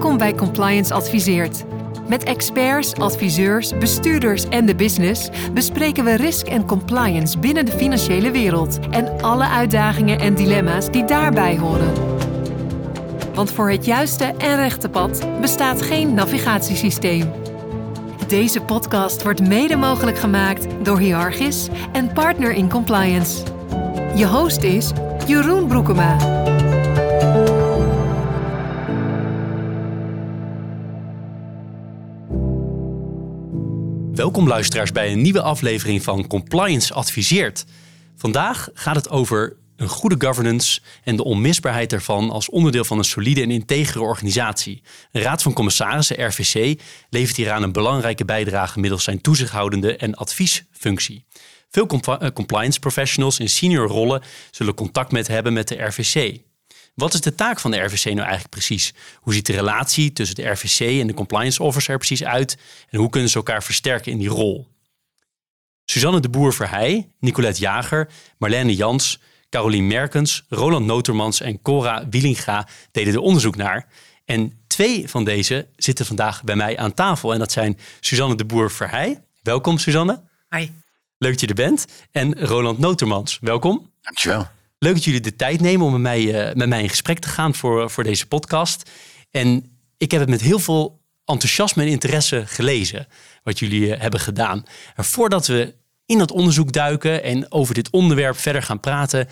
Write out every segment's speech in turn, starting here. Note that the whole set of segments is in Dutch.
Welkom bij Compliance Adviseert. Met experts, adviseurs, bestuurders en de business bespreken we risk en compliance binnen de financiële wereld en alle uitdagingen en dilemma's die daarbij horen. Want voor het juiste en rechte pad bestaat geen navigatiesysteem. Deze podcast wordt mede mogelijk gemaakt door Hiargis en Partner in Compliance. Je host is Jeroen Broekema. Welkom luisteraars bij een nieuwe aflevering van Compliance Adviseert. Vandaag gaat het over een goede governance en de onmisbaarheid daarvan als onderdeel van een solide en integere organisatie. Een Raad van Commissarissen, RVC, levert hieraan een belangrijke bijdrage middels zijn toezichthoudende en adviesfunctie. Veel eh, compliance professionals in senior rollen zullen contact met hebben met de RVC. Wat is de taak van de RVC nou eigenlijk precies? Hoe ziet de relatie tussen de RVC en de compliance officer precies uit? En hoe kunnen ze elkaar versterken in die rol? Suzanne de Boer Verheij, Nicolette Jager, Marlene Jans, Carolien Merkens, Roland Notermans en Cora Wielinga deden er onderzoek naar. En twee van deze zitten vandaag bij mij aan tafel. En dat zijn Suzanne de Boer Verheij. Welkom Suzanne. Hi. Leuk dat je er bent. En Roland Notermans. Welkom. Dankjewel. Leuk dat jullie de tijd nemen om met mij, uh, met mij in gesprek te gaan voor, voor deze podcast. En ik heb het met heel veel enthousiasme en interesse gelezen, wat jullie uh, hebben gedaan. En voordat we in dat onderzoek duiken en over dit onderwerp verder gaan praten,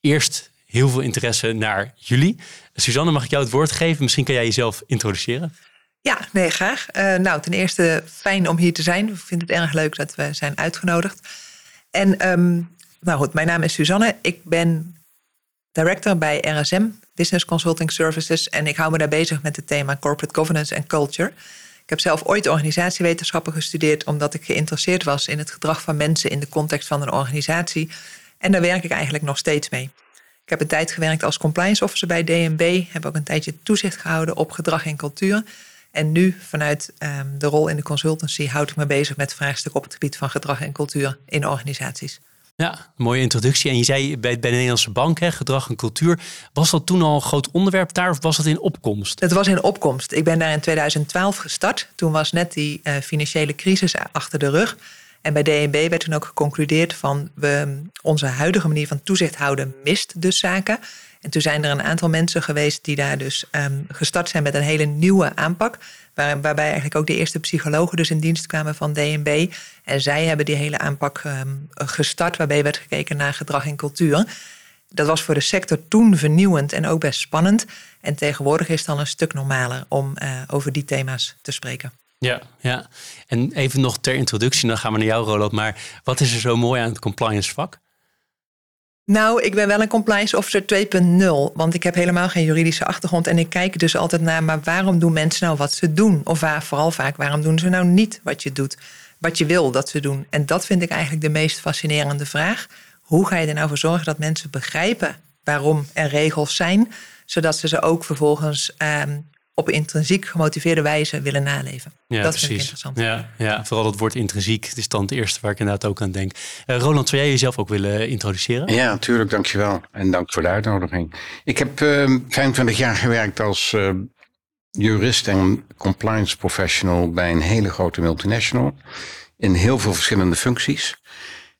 eerst heel veel interesse naar jullie. Suzanne, mag ik jou het woord geven? Misschien kan jij jezelf introduceren. Ja, nee, graag. Nou, ten eerste fijn om hier te zijn. Ik vind het erg leuk dat we zijn uitgenodigd. En um, nou goed, mijn naam is Suzanne. Ik ben director bij RSM, Business Consulting Services. En ik hou me daar bezig met het thema corporate governance en culture. Ik heb zelf ooit organisatiewetenschappen gestudeerd, omdat ik geïnteresseerd was in het gedrag van mensen in de context van een organisatie. En daar werk ik eigenlijk nog steeds mee. Ik heb een tijd gewerkt als compliance officer bij DNB, heb ook een tijdje toezicht gehouden op gedrag en cultuur. En nu, vanuit um, de rol in de consultancy, houd ik me bezig met vraagstukken op het gebied van gedrag en cultuur in organisaties. Ja, mooie introductie. En je zei bij, bij de Nederlandse Bank, hè, gedrag en cultuur. Was dat toen al een groot onderwerp daar of was dat in opkomst? Het was in opkomst. Ik ben daar in 2012 gestart. Toen was net die uh, financiële crisis achter de rug. En bij DNB werd toen ook geconcludeerd van we, onze huidige manier van toezicht houden mist dus zaken. En toen zijn er een aantal mensen geweest die daar dus um, gestart zijn met een hele nieuwe aanpak. Waar, waarbij eigenlijk ook de eerste psychologen dus in dienst kwamen van DNB. En zij hebben die hele aanpak um, gestart, waarbij werd gekeken naar gedrag en cultuur. Dat was voor de sector toen vernieuwend en ook best spannend. En tegenwoordig is het dan een stuk normaler om uh, over die thema's te spreken. Ja, ja. En even nog ter introductie, dan gaan we naar jou, Roland. Maar wat is er zo mooi aan het compliance vak? Nou, ik ben wel een compliance officer 2.0, want ik heb helemaal geen juridische achtergrond en ik kijk dus altijd naar, maar waarom doen mensen nou wat ze doen? Of waar, vooral vaak, waarom doen ze nou niet wat je doet, wat je wil dat ze doen? En dat vind ik eigenlijk de meest fascinerende vraag. Hoe ga je er nou voor zorgen dat mensen begrijpen waarom er regels zijn, zodat ze ze ook vervolgens um, op intrinsiek gemotiveerde wijze willen naleven. Ja, dat precies. vind ik interessant. Ja, ja, vooral het woord intrinsiek. Het is dan het eerste waar ik inderdaad ook aan denk. Uh, Roland, zou jij jezelf ook willen introduceren? Ja, natuurlijk. Dankjewel. En dank voor de uitnodiging. Ik heb uh, 25 jaar gewerkt als uh, jurist en compliance professional bij een hele grote multinational. In heel veel verschillende functies.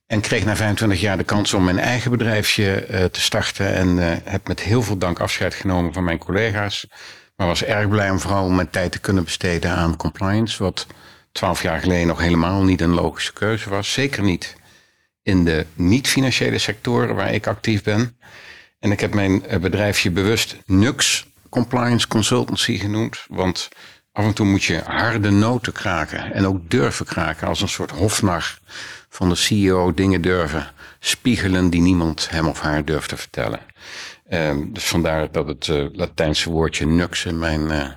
En kreeg na 25 jaar de kans om mijn eigen bedrijfje uh, te starten. En uh, heb met heel veel dank afscheid genomen van mijn collega's. Maar was erg blij om vooral mijn tijd te kunnen besteden aan compliance. Wat twaalf jaar geleden nog helemaal niet een logische keuze was. Zeker niet in de niet-financiële sectoren waar ik actief ben. En ik heb mijn bedrijfje bewust NUX Compliance Consultancy genoemd. Want af en toe moet je harde noten kraken. En ook durven kraken als een soort hofnar van de CEO dingen durven spiegelen die niemand hem of haar durft te vertellen. Um, dus vandaar dat het uh, Latijnse woordje nux in mijn uh,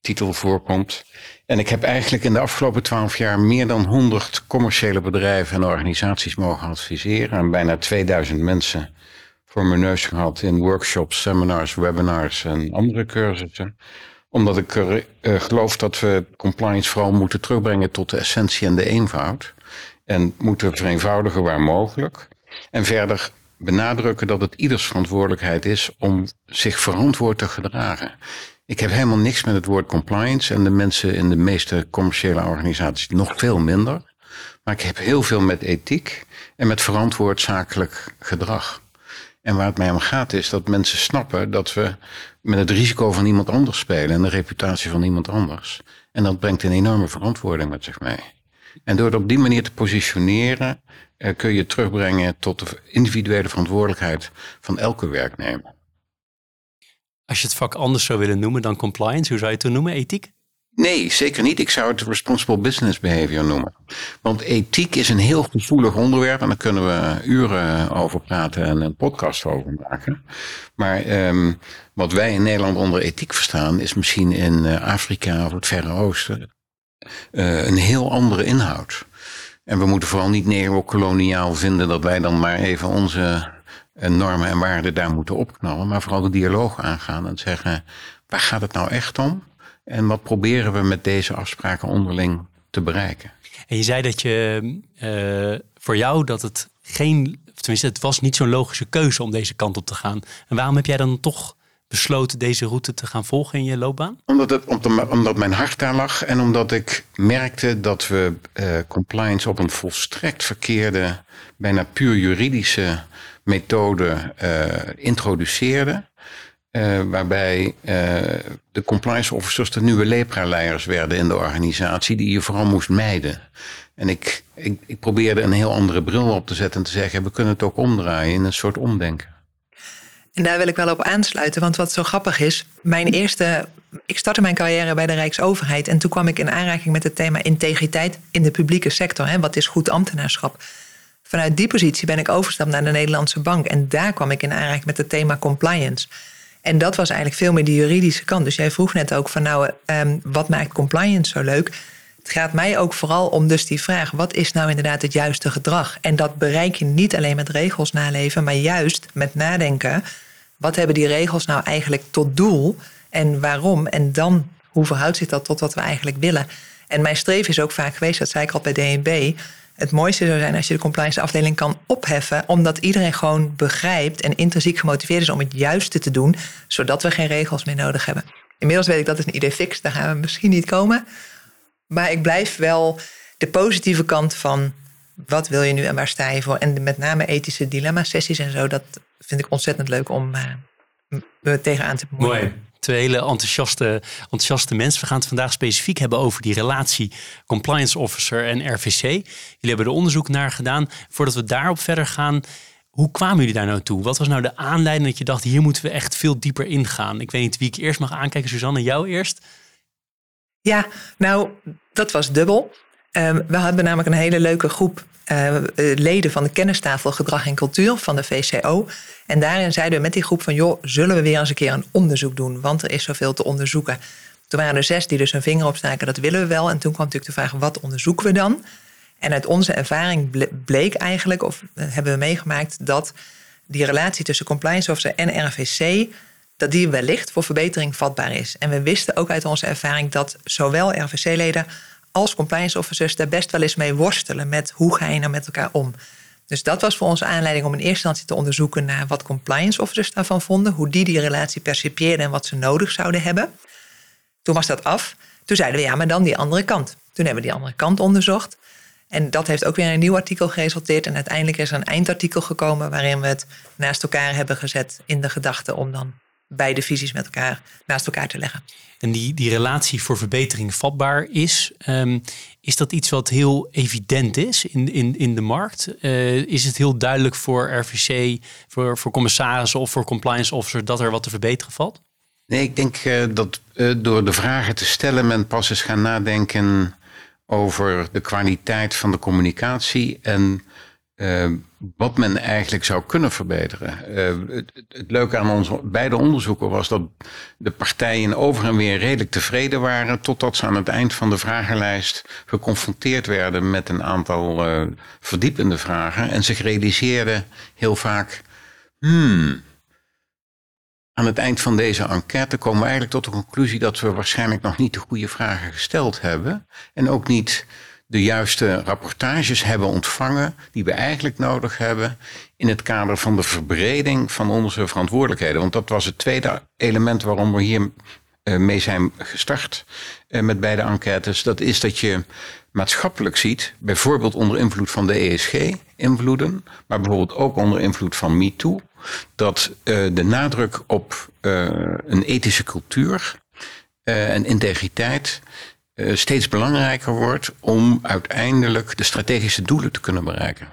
titel voorkomt. En ik heb eigenlijk in de afgelopen twaalf jaar meer dan 100 commerciële bedrijven en organisaties mogen adviseren. En bijna 2000 mensen voor mijn neus gehad in workshops, seminars, webinars en andere cursussen. Omdat ik uh, geloof dat we compliance vooral moeten terugbrengen tot de essentie en de eenvoud. En moeten vereenvoudigen waar mogelijk. En verder benadrukken dat het ieders verantwoordelijkheid is om zich verantwoord te gedragen. Ik heb helemaal niks met het woord compliance en de mensen in de meeste commerciële organisaties nog veel minder. Maar ik heb heel veel met ethiek en met verantwoord zakelijk gedrag. En waar het mij om gaat is dat mensen snappen dat we met het risico van iemand anders spelen en de reputatie van iemand anders. En dat brengt een enorme verantwoording met zich mee. En door het op die manier te positioneren, kun je terugbrengen tot de individuele verantwoordelijkheid van elke werknemer. Als je het vak anders zou willen noemen dan compliance, hoe zou je het toen noemen? Ethiek? Nee, zeker niet. Ik zou het responsible business behavior noemen. Want ethiek is een heel gevoelig onderwerp en daar kunnen we uren over praten en een podcast over maken. Maar um, wat wij in Nederland onder ethiek verstaan, is misschien in eh, Afrika of het Verre Oosten uh, een heel andere inhoud. En we moeten vooral niet neocoloniaal vinden dat wij dan maar even onze eh, normen en waarden daar moeten opknallen, maar vooral de dialoog aangaan en zeggen: waar gaat het nou echt om? En wat proberen we met deze afspraken onderling te bereiken? En je zei dat je uh, voor jou dat het geen, tenminste, het was niet zo'n logische keuze om deze kant op te gaan. En waarom heb jij dan toch besloten deze route te gaan volgen in je loopbaan? Omdat, het, omdat mijn hart daar lag en omdat ik merkte dat we uh, compliance op een volstrekt verkeerde, bijna puur juridische methode uh, introduceerden. Uh, waarbij de compliance officers de nieuwe lepra-leiders werden in de organisatie, die je vooral moest mijden. En ik, ik, ik probeerde een heel andere bril op te zetten en te zeggen: we kunnen het ook omdraaien in een soort omdenken. En daar wil ik wel op aansluiten, want wat zo grappig is, mijn eerste, ik startte mijn carrière bij de Rijksoverheid en toen kwam ik in aanraking met het thema integriteit in de publieke sector. Hè, wat is goed ambtenaarschap? Vanuit die positie ben ik overgestapt naar de Nederlandse Bank en daar kwam ik in aanraking met het thema compliance. En dat was eigenlijk veel meer de juridische kant. Dus jij vroeg net ook van nou, um, wat maakt compliance zo leuk? Het gaat mij ook vooral om dus die vraag: wat is nou inderdaad het juiste gedrag? En dat bereik je niet alleen met regels naleven, maar juist met nadenken. Wat hebben die regels nou eigenlijk tot doel en waarom? En dan, hoe verhoudt zich dat tot wat we eigenlijk willen? En mijn streven is ook vaak geweest, dat zei ik al bij DNB, het mooiste zou zijn als je de compliance afdeling kan opheffen, omdat iedereen gewoon begrijpt en intrinsiek gemotiveerd is om het juiste te doen, zodat we geen regels meer nodig hebben. Inmiddels weet ik dat is een idee fix, daar gaan we misschien niet komen. Maar ik blijf wel de positieve kant van wat wil je nu en waar sta je voor? En met name ethische dilemma-sessies en zo, dat vind ik ontzettend leuk om uh, tegenaan te bemoeien. Mooi. Twee hele enthousiaste, enthousiaste mensen. We gaan het vandaag specifiek hebben over die relatie compliance officer en RVC. Jullie hebben er onderzoek naar gedaan. Voordat we daarop verder gaan, hoe kwamen jullie daar nou toe? Wat was nou de aanleiding dat je dacht, hier moeten we echt veel dieper ingaan? Ik weet niet wie ik eerst mag aankijken. Suzanne, jou eerst? Ja, nou, dat was dubbel. Um, we hadden namelijk een hele leuke groep uh, leden van de kennistafel Gedrag en Cultuur van de VCO. En daarin zeiden we met die groep van, joh, zullen we weer eens een keer een onderzoek doen? Want er is zoveel te onderzoeken. Toen waren er zes die dus hun vinger opstaken, dat willen we wel. En toen kwam natuurlijk de vraag, wat onderzoeken we dan? En uit onze ervaring bleek eigenlijk, of eh, hebben we meegemaakt, dat die relatie tussen compliance officer en RVC, dat die wellicht voor verbetering vatbaar is. En we wisten ook uit onze ervaring dat zowel RVC-leden als compliance officers daar best wel eens mee worstelen met hoe ga je nou met elkaar om. Dus dat was voor ons aanleiding om in eerste instantie te onderzoeken naar wat compliance officers daarvan vonden, hoe die die relatie percipieerden en wat ze nodig zouden hebben. Toen was dat af. Toen zeiden we ja, maar dan die andere kant. Toen hebben we die andere kant onderzocht. En dat heeft ook weer een nieuw artikel geresulteerd. En uiteindelijk is er een eindartikel gekomen waarin we het naast elkaar hebben gezet in de gedachte om dan beide visies met elkaar naast elkaar te leggen. En die, die relatie voor verbetering vatbaar is, ehm, is dat iets wat heel evident is in, in, in de markt? Uh, is het heel duidelijk voor RVC, voor, voor commissarissen of voor compliance officers dat er wat te verbeteren valt? Nee, ik denk uh, dat uh, door de vragen te stellen men pas eens gaan nadenken over de kwaliteit van de communicatie en uh, wat men eigenlijk zou kunnen verbeteren. Uh, het, leuke aan onze beide onderzoeken was dat de partijen over en weer redelijk tevreden waren, totdat ze aan het eind van de vragenlijst geconfronteerd werden met een aantal uh, verdiepende vragen en zich realiseerden heel vaak, hmm, aan het eind van deze enquête komen we eigenlijk tot de conclusie dat we waarschijnlijk nog niet de goede vragen gesteld hebben en ook niet de juiste rapportages hebben ontvangen die we eigenlijk nodig hebben in het kader van de verbreding van onze verantwoordelijkheden. Want dat was het tweede element waarom we hier uh, mee zijn gestart met beide enquêtes. Dat is dat je maatschappelijk ziet, bijvoorbeeld onder invloed van de ESG-invloeden, maar bijvoorbeeld ook onder invloed van MeToo, dat de nadruk op een ethische cultuur en integriteit steeds belangrijker wordt om uiteindelijk de strategische doelen te kunnen bereiken.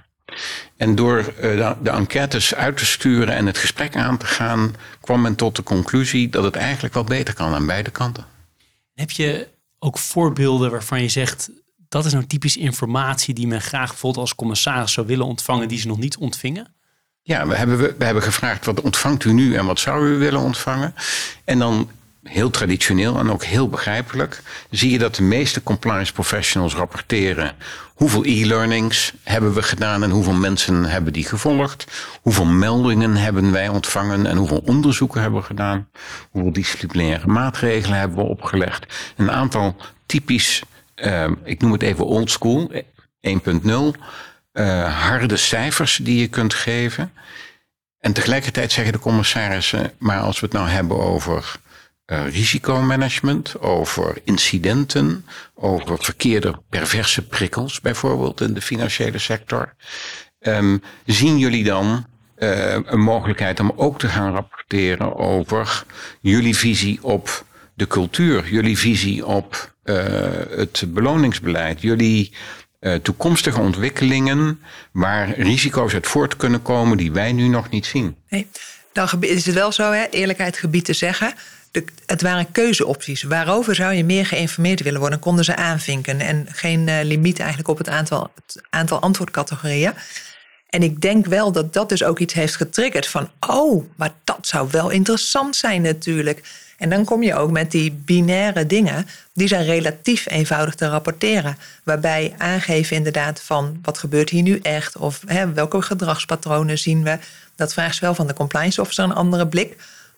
En door uh, de enquêtes uit te sturen en het gesprek aan te gaan, kwam men tot de conclusie dat het eigenlijk wel beter kan aan beide kanten. Heb je ook voorbeelden waarvan je zegt, dat is nou typisch informatie die men graag bijvoorbeeld als commissaris zou willen ontvangen, die ze nog niet ontvingen? Ja, we hebben, we hebben gevraagd wat ontvangt u nu en wat zou u willen ontvangen. En dan heel traditioneel en ook heel begrijpelijk, zie je dat de meeste compliance professionals rapporteren hoeveel e-learnings hebben we gedaan en hoeveel mensen hebben die gevolgd, hoeveel meldingen hebben wij ontvangen en hoeveel onderzoeken hebben we gedaan, hoeveel disciplinaire maatregelen hebben we opgelegd. Een aantal typisch, uh, ik noem het even old school, 1.0, uh, harde cijfers die je kunt geven. En tegelijkertijd zeggen de commissarissen, maar als we het nou hebben over uh, risicomanagement, over incidenten, over verkeerde perverse prikkels, bijvoorbeeld in de financiële sector. Um, zien jullie dan uh, een mogelijkheid om ook te gaan rapporteren over jullie visie op de cultuur, jullie visie op uh, het beloningsbeleid, jullie toekomstige ontwikkelingen waar risico's uit voort kunnen komen die wij nu nog niet zien? Nee. Dan is het wel zo, hè, eerlijkheid gebied te zeggen het waren keuzeopties. Waarover zou je meer geïnformeerd willen worden? Konden ze aanvinken en geen uh, limiet eigenlijk op het aantal, het aantal antwoordcategorieën. En ik denk wel dat dat dus ook iets heeft getriggerd van, oh, maar dat zou wel interessant zijn natuurlijk. En dan kom je ook met die binaire dingen, die zijn relatief eenvoudig te rapporteren. Waarbij aangeven inderdaad van wat gebeurt hier nu echt of hè, welke gedragspatronen zien we. Dat vraagt wel van de compliance officer een andere blik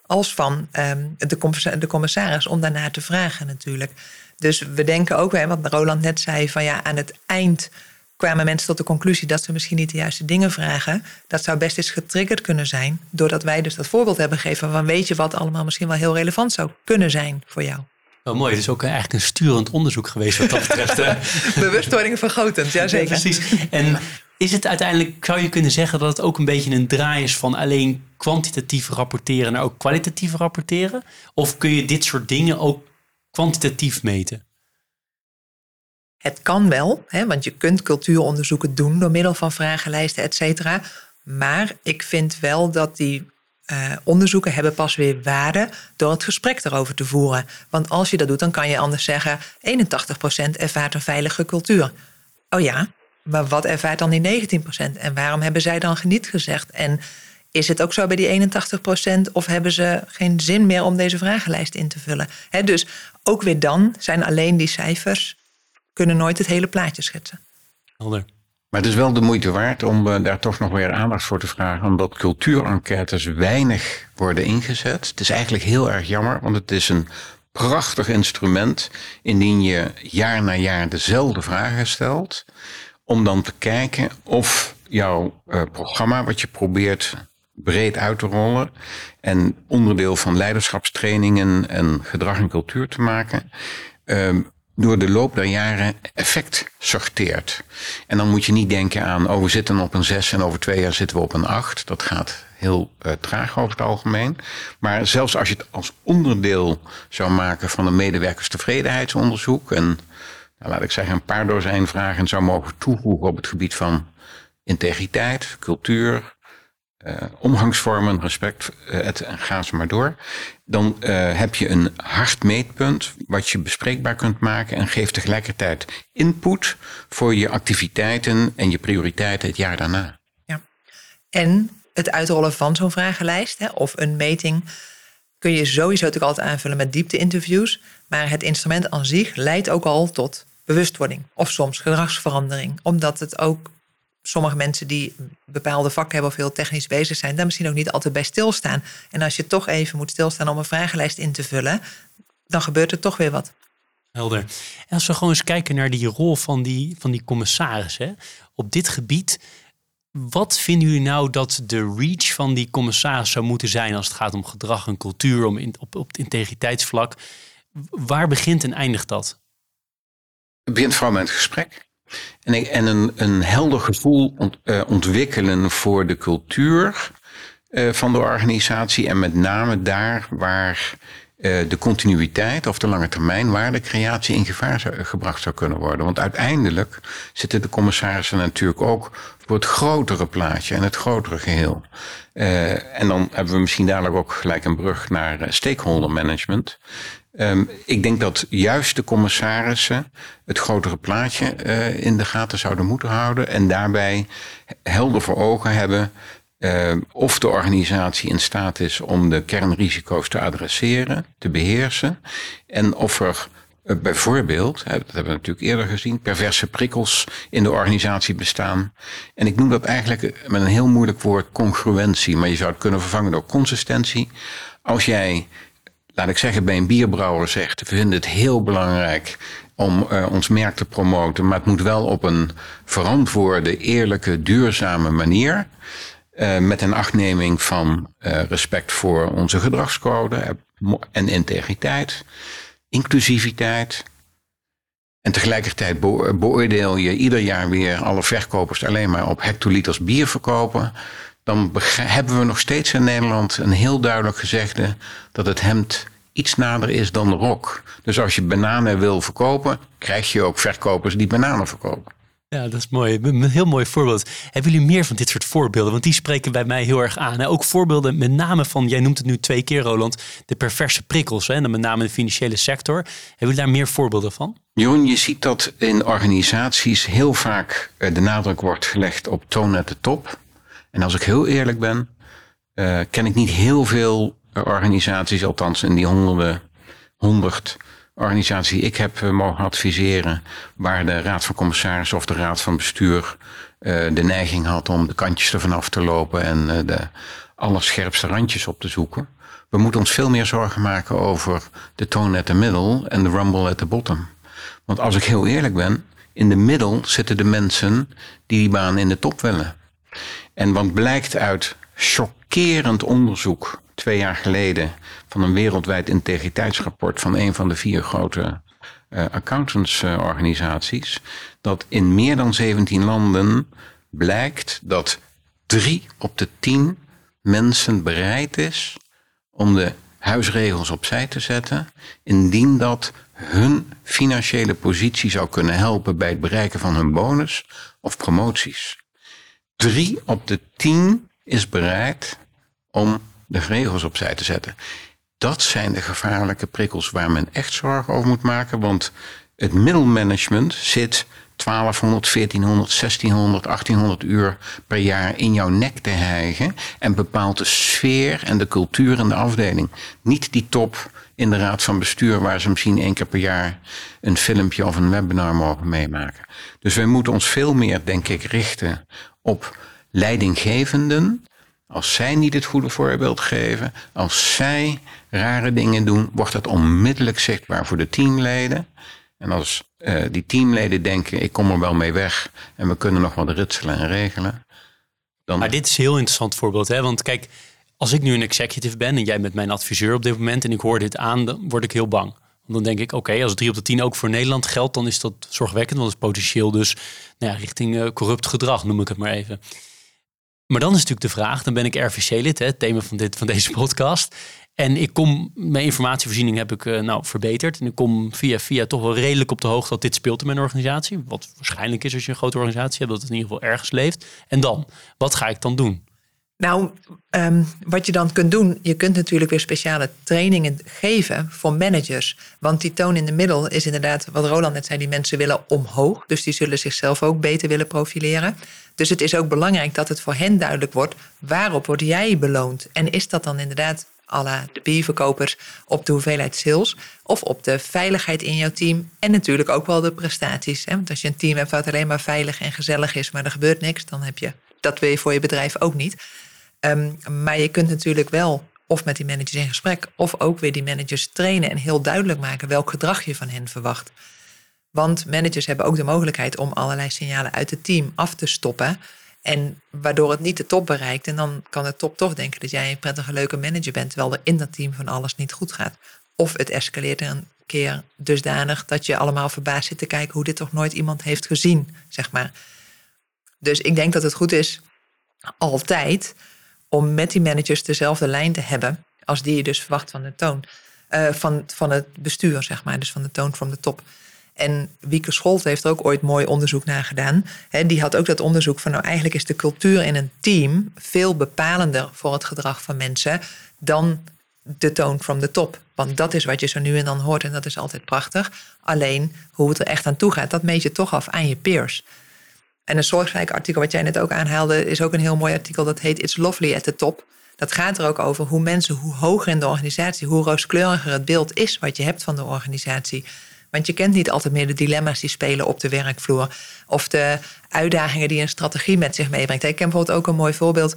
als van um, de, de commissaris om daarnaar te vragen natuurlijk. Dus we denken ook, hè, wat Roland net zei, van ja, aan het eind kwamen mensen tot de conclusie dat ze misschien niet de juiste dingen vragen. Dat zou best eens getriggerd kunnen zijn, doordat wij dus dat voorbeeld hebben gegeven van weet je wat allemaal misschien wel heel relevant zou kunnen zijn voor jou. Wel mooi, het is ook eigenlijk een sturend onderzoek geweest wat dat betreft. Bewustwording vergotend, ja zeker. precies. En is het uiteindelijk, zou je kunnen zeggen dat het ook een beetje een draai is van alleen kwantitatief rapporteren naar ook kwalitatief rapporteren? Of kun je dit soort dingen ook kwantitatief meten? Het kan wel, hè, want je kunt cultuuronderzoeken doen door middel van vragenlijsten, et cetera. Maar ik vind wel dat die uh, onderzoeken hebben pas weer waarde door het gesprek erover te voeren. Want als je dat doet, dan kan je anders zeggen: 81% ervaart een veilige cultuur. Oh ja, maar wat ervaart dan die 19%? En waarom hebben zij dan geniet gezegd? En is het ook zo bij die 81% of hebben ze geen zin meer om deze vragenlijst in te vullen? dus ook weer dan zijn alleen die cijfers kunnen nooit het hele plaatje schetsen. Helder. Maar het is wel de moeite waard om uh, daar toch nog weer aandacht voor te vragen, omdat cultuurenquêtes weinig worden ingezet. Het is eigenlijk heel erg jammer, want het is een prachtig instrument indien je jaar na jaar dezelfde vragen stelt, om dan te kijken of jouw uh, programma, wat je probeert breed uit te rollen en onderdeel van leiderschapstrainingen en gedrag en cultuur te maken, uh, door de loop der jaren effect sorteert. En dan moet je niet denken aan, oh we zitten op een 6 en over twee jaar zitten we op een 8. Dat gaat heel uh, traag over het algemeen. Maar zelfs als je het als onderdeel zou maken van een medewerkerstevredenheidsonderzoek en nou, laat ik zeggen een paar dozijn vragen zou mogen toevoegen op het gebied van integriteit, cultuur, uh, omgangsvormen, respect, uh, het, en ga ze maar door. Dan uh, heb je een hard meetpunt wat je bespreekbaar kunt maken en geeft tegelijkertijd input voor je activiteiten en je prioriteiten het jaar daarna. Ja. En het uitrollen van zo'n vragenlijst hè, of een meting kun je sowieso natuurlijk altijd aanvullen met diepte-interviews. Maar het instrument aan zich leidt ook al tot bewustwording of soms gedragsverandering, omdat het ook sommige mensen die bepaalde vak hebben of heel technisch bezig zijn, daar misschien ook niet altijd bij stilstaan. En als je toch even moet stilstaan om een vragenlijst in te vullen, dan gebeurt er toch weer wat. Helder. En als we gewoon eens kijken naar die rol van die, van die commissaris. Hè? Op dit gebied Wat vinden jullie nou dat de reach van die commissaris zou moeten zijn als het gaat om gedrag en cultuur, om in, op, op het integriteitsvlak? Waar begint en eindigt dat? Begint vooral met het gesprek. En, en een, een helder gevoel eh, ontwikkelen voor de cultuur uh, van de organisatie. En met name daar waar uh, de continuïteit of de lange termijn waardecreatie in gevaar zou, gebracht zou kunnen worden. Want uiteindelijk zitten de commissarissen natuurlijk ook voor het grotere plaatje en het grotere geheel. en dan hebben we misschien dadelijk ook gelijk een brug naar stakeholder management. Um, ik denk dat juist de commissarissen het grotere plaatje uh, in de gaten zouden moeten houden en daarbij helder voor ogen hebben uh, of de organisatie in staat is om de kernrisico's te adresseren, te beheersen en of er uh, bijvoorbeeld, dat hebben we natuurlijk eerder gezien, perverse prikkels in de organisatie bestaan. En ik noem dat eigenlijk met een heel moeilijk woord congruentie, maar je zou het kunnen vervangen door consistentie. Als jij laat ik zeggen, bij een bierbrouwer zegt: we vinden het heel belangrijk om uh, ons merk te promoten, maar het moet wel op een verantwoorde, eerlijke, duurzame manier. Uh, met een achtneming van uh, respect voor onze gedragscode en integriteit, inclusiviteit. En tegelijkertijd beoordeel je ieder jaar weer alle verkopers alleen maar op hectoliters bier verkopen dan hebben we nog steeds in Nederland een heel duidelijk gezegde dat het hemd iets nader is dan de rok. Dus als je bananen wil verkopen, krijg je ook verkopers die bananen verkopen. Ja, dat is mooi. Een heel mooi voorbeeld. Hebben jullie meer van dit soort voorbeelden? Want die spreken bij mij heel erg aan. Ook voorbeelden met name van, jij noemt het nu twee keer Roland, de perverse prikkels. Hè? En dan met name in de financiële sector. Hebben jullie daar meer voorbeelden van? Jeroen, je ziet dat in organisaties heel vaak eh, de nadruk wordt gelegd op toon at de top. En als ik heel eerlijk ben, uh, ken ik niet heel veel organisaties, althans in die honderden, honderd organisaties die ik heb uh, mogen adviseren, waar de Raad van Commissarissen of de Raad van Bestuur de neiging had om de kantjes ervan af te lopen en de allerscherpste randjes op te zoeken. We moeten ons veel meer zorgen maken over de tone at the middle en de rumble at the bottom. Want als ik heel eerlijk ben, in de middel zitten de mensen die die baan in de top willen. En wat blijkt uit chockerend onderzoek twee jaar geleden van een wereldwijd integriteitsrapport van een van de vier grote uh, accountantsorganisaties, dat in meer dan 17 landen blijkt dat drie op de tien mensen bereid is om de huisregels opzij te zetten, indien dat hun financiële positie zou kunnen helpen bij het bereiken van hun bonus of promoties drie op de tien is bereid om de regels opzij te zetten. Dat zijn de gevaarlijke prikkels waar men echt zorgen over moet maken. Want het middelmanagement zit 1200, 1400, 1600, 1800 uur per jaar in jouw nek te hijgen. En bepaalt de sfeer en de cultuur in de afdeling. Niet die top in de raad van bestuur, waar ze misschien één keer per jaar een filmpje of een webinar mogen meemaken. Dus wij moeten ons veel meer, denk ik, richten op leidinggevenden. Als zij niet het goede voorbeeld geven, als zij rare dingen doen, wordt dat onmiddellijk zichtbaar voor de teamleden. En als uh, die teamleden denken, ik kom er wel mee weg en we kunnen nog wat ritselen en regelen. Dan... Maar dit is een heel interessant voorbeeld, hè? want kijk, als ik nu een executive ben en jij bent mijn adviseur op dit moment en ik hoor dit aan, dan word ik heel bang. Dan denk ik, oké, als 3 op de 10 ook voor Nederland geldt, dan is dat zorgwekkend. Want het is potentieel dus nou ja, richting uh, corrupt gedrag, noem ik het maar even. Maar dan is natuurlijk de vraag, dan ben ik RVC-lid, het thema van, dit, van deze podcast. En ik kom, mijn informatievoorziening heb ik uh, nou verbeterd. En ik kom via via toch wel redelijk op de hoogte dat dit speelt in mijn organisatie. Wat waarschijnlijk is als je een grote organisatie hebt, dat het in ieder geval ergens leeft. En dan, wat ga ik dan doen? Nou, um, wat je dan kunt doen, je kunt natuurlijk weer speciale trainingen geven voor managers. Want die toon in de middel is inderdaad, wat Roland net zei, die mensen willen omhoog. Dus die zullen zichzelf ook beter willen profileren. Dus het is ook belangrijk dat het voor hen duidelijk wordt, waarop word jij beloond? En is dat dan inderdaad à de bierverkopers op de hoeveelheid sales of op de veiligheid in jouw team en natuurlijk ook wel de prestaties. Hè? Want als je een team hebt wat alleen maar veilig en gezellig is, maar er gebeurt niks, dan heb je dat wil je voor je bedrijf ook niet. Um, maar je kunt natuurlijk wel of met die managers in gesprek, of ook weer die managers trainen en heel duidelijk maken welk gedrag je van hen verwacht. Want managers hebben ook de mogelijkheid om allerlei signalen uit het team af te stoppen. En waardoor het niet de top bereikt. En dan kan de top toch denken dat jij een prettige, leuke manager bent. Terwijl er in dat team van alles niet goed gaat. Of het escaleert een keer dusdanig dat je allemaal verbaasd zit te kijken hoe dit toch nooit iemand heeft gezien, zeg maar. Dus ik denk dat het goed is, altijd, om met die managers dezelfde lijn te hebben. Als die je dus verwacht van de toon. Uh, van, van het bestuur, zeg maar. Dus van de toon van de top. En Wieke Scholt heeft er ook ooit mooi onderzoek naar gedaan. die had ook dat onderzoek van, nou eigenlijk is de cultuur in een team veel bepalender voor het gedrag van mensen dan de toon from the top. Want dat is wat je zo nu en dan hoort en dat is altijd prachtig. Alleen hoe het er echt aan toe gaat, dat meet je toch af aan je peers. En een soortgelijk artikel wat jij net ook aanhaalde, is ook een heel mooi artikel. Dat heet It's Lovely at the Top. Dat gaat er ook over hoe mensen, hoe hoger in de organisatie, hoe rooskleuriger het beeld is wat je hebt van de organisatie. Want je kent niet altijd meer de dilemma's die spelen op de werkvloer. Of de uitdagingen die een strategie met zich meebrengt. Ik ken bijvoorbeeld ook een mooi voorbeeld.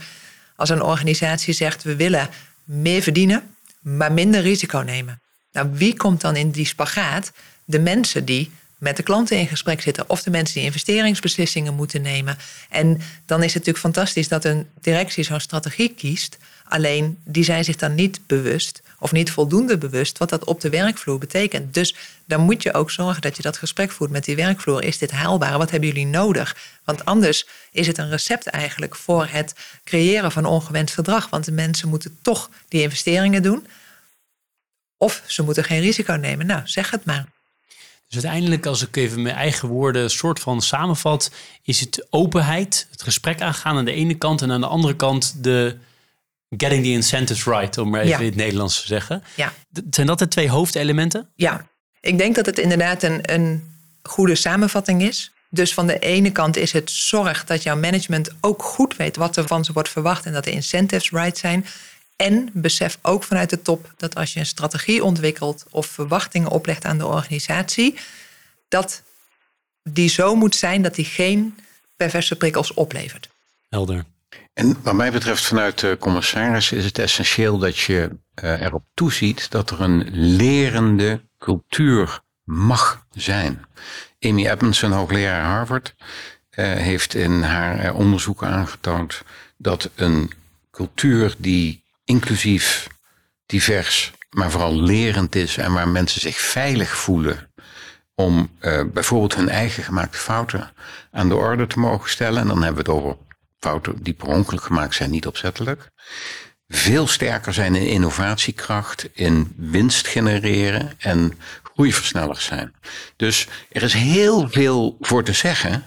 Als een organisatie zegt we willen meer verdienen, maar minder risico nemen. Nou, wie komt dan in die spagaat? De mensen die met de klanten in gesprek zitten of de mensen die investeringsbeslissingen moeten nemen. En dan is het natuurlijk fantastisch dat een directie zo'n strategie kiest. Alleen die zijn zich dan niet bewust of niet voldoende bewust wat dat op de werkvloer betekent. Dus dan moet je ook zorgen dat je dat gesprek voert met die werkvloer. Is dit haalbaar? Wat hebben jullie nodig? Want anders is het een recept eigenlijk voor het creëren van ongewenst gedrag. Want de mensen moeten toch die investeringen doen. Of ze moeten geen risico nemen. Nou, zeg het maar. Dus uiteindelijk, als ik even mijn eigen woorden soort van samenvat, is het openheid, het gesprek aangaan aan de ene kant en aan de andere kant de getting the incentives right, om maar even in het Nederlands te zeggen. Ja. Zijn dat de twee hoofdelementen? Ja, ik denk dat het inderdaad een, een goede samenvatting is. Dus van de ene kant is het zorg dat jouw management ook goed weet wat er van ze wordt verwacht en dat de incentives right zijn. En besef ook vanuit de top dat als je een strategie ontwikkelt of verwachtingen oplegt aan de organisatie, dat die zo moet zijn dat die geen perverse prikkels oplevert. Helder. En wat mij betreft vanuit de commissaris is het essentieel dat je uh, erop toeziet dat er een lerende cultuur mag zijn. Amy Edmondson, hoogleraar Harvard, uh, heeft in haar uh, onderzoek aangetoond dat een cultuur die inclusief, divers, maar vooral lerend is en waar mensen zich veilig voelen om uh, bijvoorbeeld hun eigen gemaakte fouten aan de orde te mogen stellen. En dan hebben we het over fouten die per ongeluk gemaakt zijn, niet opzettelijk. Veel sterker zijn in innovatiekracht, in winst genereren en groeiversnellers zijn. Dus er is heel veel voor te zeggen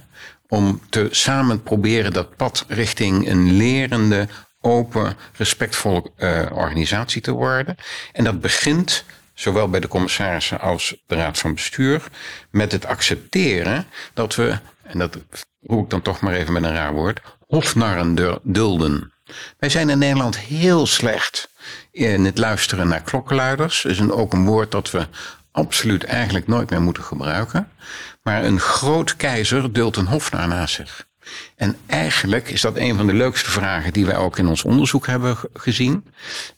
om te samen proberen dat pad richting een lerende, open, respectvolle uh, organisatie te worden. En dat begint, zowel bij de commissarissen als de raad van bestuur, met het accepteren dat we, en dat roep ik dan toch maar even met een raar woord, hofnarren dulden. Wij zijn in Nederland heel slecht in het luisteren naar klokkenluiders. Dat is een, ook een woord dat we absoluut eigenlijk nooit meer moeten gebruiken. Maar een groot keizer duldt een hofnaar naast zich. En eigenlijk is dat een van de leukste vragen die wij ook in ons onderzoek hebben gezien.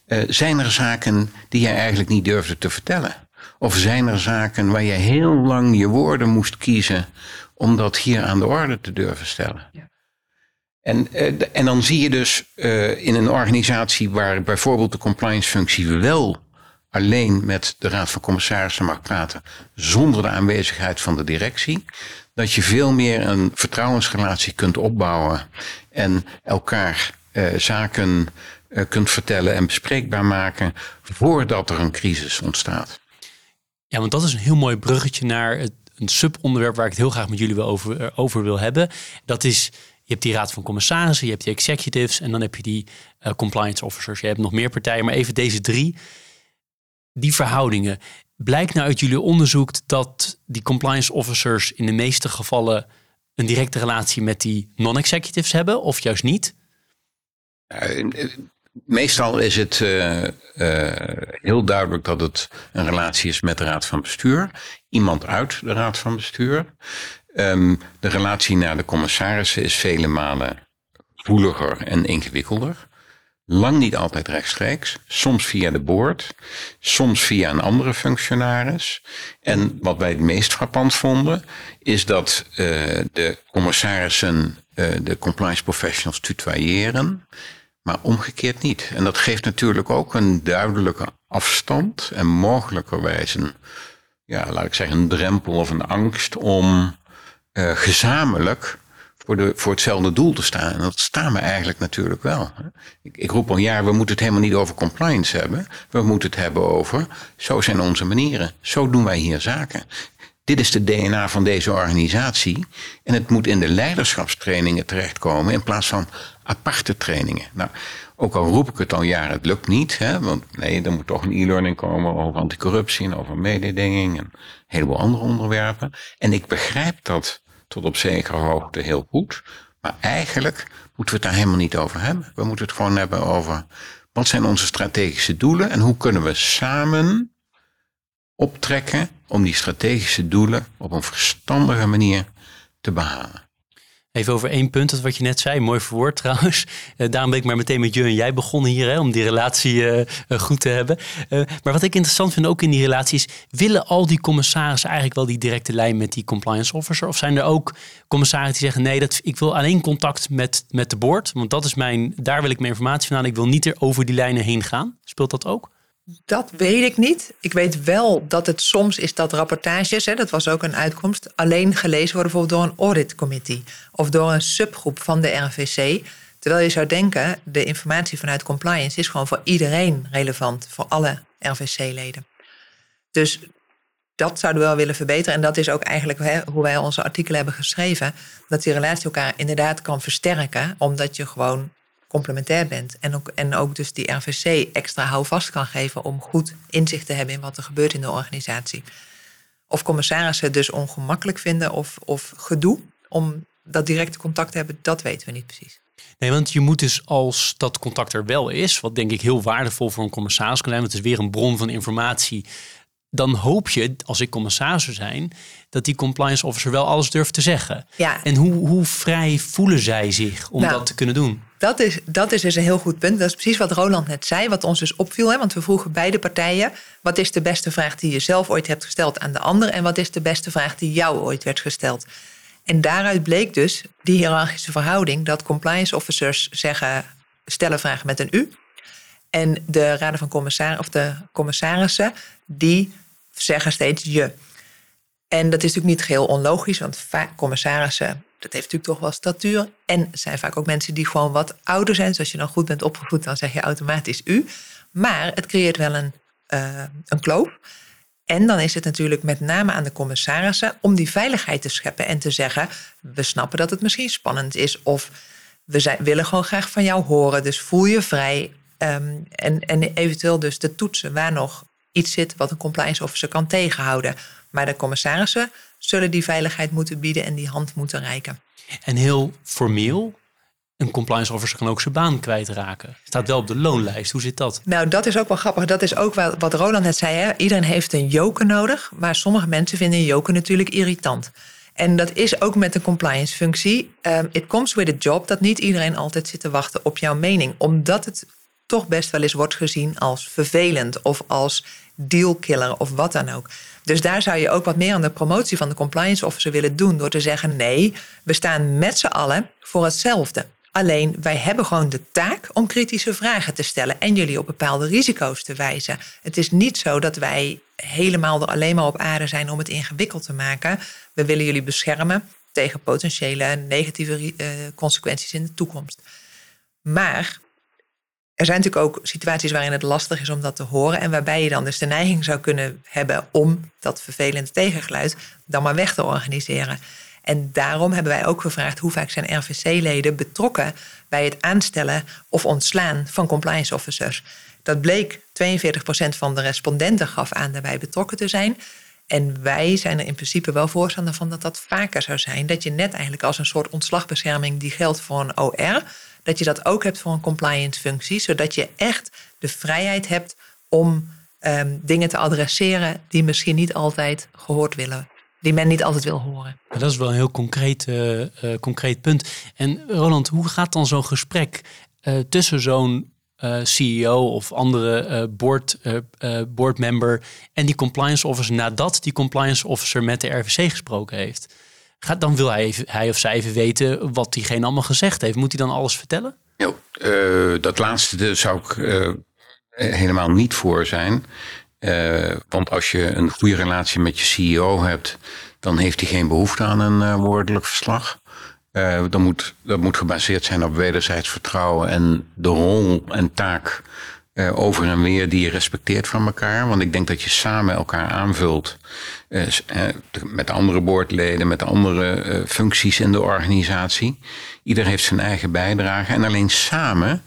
Uh, zijn er zaken die jij eigenlijk niet durfde te vertellen? Of zijn er zaken waar je heel lang je woorden moest kiezen om dat hier aan de orde te durven stellen? Ja. En, uh, en dan zie je dus uh, in een organisatie waar bijvoorbeeld de compliance functie wel alleen met de Raad van Commissarissen mag praten, zonder de aanwezigheid van de directie, dat je veel meer een vertrouwensrelatie kunt opbouwen en elkaar uh, zaken uh, kunt vertellen en bespreekbaar maken voordat er een crisis ontstaat. Ja, want dat is een heel mooi bruggetje naar het, een subonderwerp waar ik het heel graag met jullie wel over, eh, over wil hebben. Dat is, je hebt die raad van commissarissen, je hebt die executives en dan heb je die compliance officers. Je hebt nog meer partijen, maar even deze drie. Die verhoudingen. Blijkt nou uit jullie onderzoek dat die compliance officers in de meeste gevallen een directe relatie met die non-executives hebben of juist niet? meestal is het uh, uh, heel duidelijk dat het een relatie is met de raad van bestuur. Iemand uit de raad van bestuur. Um, de relatie naar de commissarissen is vele malen voeliger en ingewikkelder. Lang niet altijd rechtstreeks, soms via de boord, soms via een andere functionaris. En wat wij het meest frappant vonden, is dat uh, de commissarissen de compliance professionals tutoyeren, maar omgekeerd niet. En dat geeft natuurlijk ook een duidelijke afstand en mogelijkerwijs een, ja, laat ik zeggen, een drempel of een angst om uh, gezamenlijk voor, voor hetzelfde doel te staan. En dat staan we eigenlijk natuurlijk wel. Ik, ik roep al jaar, we moeten het helemaal niet over compliance hebben. We moeten het hebben over, zo zijn onze manieren. Zo doen wij hier zaken. Dit is de DNA van deze organisatie. En het moet in de leiderschapstrainingen terechtkomen in plaats van aparte trainingen. Nou, ook al roep ik het al jaren, het lukt niet. Hè, want nee, er moet toch een e-learning komen over anticorruptie en over mededinging en een heleboel andere onderwerpen. En ik begrijp dat tot op zekere hoogte heel goed. Maar eigenlijk moeten we het daar helemaal niet over hebben. We moeten het gewoon hebben over wat zijn onze strategische doelen en hoe kunnen we samen optrekken om die strategische doelen op een verstandige manier te behalen. Even over één punt, dat wat je net zei, mooi verwoord trouwens. Uh, daarom ben ik maar meteen met je en jij begonnen hier, hè, om die relatie uh, goed te hebben. Maar wat ik interessant vind ook in die relatie is, willen al die commissarissen eigenlijk wel die directe lijn met die compliance officer? Of zijn er ook commissarissen die zeggen, nee, dat, ik wil alleen contact met, met de board, want dat is mijn, daar wil ik mijn informatie vandaan. Ik wil niet er over die lijnen heen gaan. Speelt dat ook? Dat weet ik niet. Ik weet wel dat het soms is dat rapportages, hè, dat was ook een uitkomst, alleen gelezen worden door een audit committee of door een subgroep van de RVC. Terwijl je zou denken, de informatie vanuit compliance is gewoon voor iedereen relevant, voor alle RVC-leden. Dus dat zouden we wel willen verbeteren. En dat is ook eigenlijk hè, hoe wij onze artikelen hebben geschreven. Dat die relatie elkaar inderdaad kan versterken, omdat je gewoon complementair bent. En ook, en ook dus die RVC extra houvast kan geven om goed inzicht te hebben in wat er gebeurt in de organisatie. Of commissarissen dus ongemakkelijk vinden of, of gedoe om dat directe contact te hebben, dat weten we niet precies. Nee, want je moet dus als dat contact er wel is, wat denk ik heel waardevol voor een commissaris kan zijn, want het is weer een bron van informatie dan hoop je, als ik commissaris zou zijn, dat die compliance officer wel alles durft te zeggen. Ja. En hoe, hoe vrij voelen zij zich om nou, dat te kunnen doen? Dat is, dat is dus een heel goed punt. Dat is precies wat Roland net zei, wat ons dus opviel. Hè? Want we vroegen beide partijen: wat is de beste vraag die je zelf ooit hebt gesteld aan de ander? En wat is de beste vraag die jou ooit werd gesteld? En daaruit bleek dus die hiërarchische verhouding dat compliance officers zeggen: stellen vragen met een u. En de raden van commissarissen, of de commissarissen, die zeggen steeds je. En dat is natuurlijk niet geheel onlogisch, want commissarissen, dat heeft natuurlijk toch wel statuur. En zijn vaak ook mensen die gewoon wat ouder zijn. Dus als je dan goed bent opgevoed, dan zeg je automatisch u. Maar het creëert wel een, uh, een kloof. En dan is het natuurlijk met name aan de commissarissen om die veiligheid te scheppen en te zeggen: we snappen dat het misschien spannend is, of we willen gewoon graag van jou horen, dus voel je vrij. Um, en, en eventueel dus de toetsen waar nog iets zit wat een compliance officer kan tegenhouden. Maar de commissarissen zullen die veiligheid moeten bieden en die hand moeten reiken. En heel formeel, een compliance officer kan ook zijn baan kwijtraken. Staat wel op de loonlijst. Hoe zit dat? Nou, dat is ook wel grappig. Dat is ook wat Roland net zei. Hè? Iedereen heeft een joker nodig. Maar sommige mensen vinden een joker natuurlijk irritant. En dat is ook met de compliance functie. Um, it comes with a job dat niet iedereen altijd zit te wachten op jouw mening. Omdat het toch best wel eens wordt gezien als vervelend of als dealkiller of wat dan ook. Dus daar zou je ook wat meer aan de promotie van de compliance officer willen doen door te zeggen: nee, we staan met z'n allen voor hetzelfde. Alleen wij hebben gewoon de taak om kritische vragen te stellen en jullie op bepaalde risico's te wijzen. Het is niet zo dat wij helemaal er alleen maar op aarde zijn om het ingewikkeld te maken. We willen jullie beschermen tegen potentiële negatieve uh, consequenties in de toekomst. Maar er zijn natuurlijk ook situaties waarin het lastig is om dat te horen. En waarbij je dan dus de neiging zou kunnen hebben om dat vervelende tegengeluid dan maar weg te organiseren. En daarom hebben wij ook gevraagd hoe vaak zijn RVC-leden betrokken bij het aanstellen of ontslaan van compliance officers. Dat bleek 42% van de respondenten gaf aan daarbij betrokken te zijn. En wij zijn er in principe wel voorstander van dat dat vaker zou zijn. Dat je net eigenlijk als een soort ontslagbescherming die geldt voor een OR dat je dat ook hebt voor een compliance functie, zodat je echt de vrijheid hebt om ehm, dingen te adresseren die misschien niet altijd gehoord willen. Die men niet altijd wil horen. dat is wel een heel concreet, uh, concreet punt. En Roland, hoe gaat dan zo'n gesprek uh, tussen zo'n CEO of andere board, boardmember en die compliance officer nadat die compliance officer met de RVC gesproken heeft? Dan wil hij, even, hij of zij even weten wat diegene allemaal gezegd heeft. Moet hij dan alles vertellen? Ja, dat laatste zou ik helemaal niet voor zijn. want als je een goede relatie met je CEO hebt, dan heeft hij geen behoefte aan een woordelijk verslag. Moet, dat moet gebaseerd zijn op wederzijds vertrouwen en de rol en taak uh, over en weer die je respecteert van elkaar. Want ik denk dat je samen elkaar aanvult uh, met andere boordleden, met andere functies in de organisatie. Ieder heeft zijn eigen bijdrage en alleen samen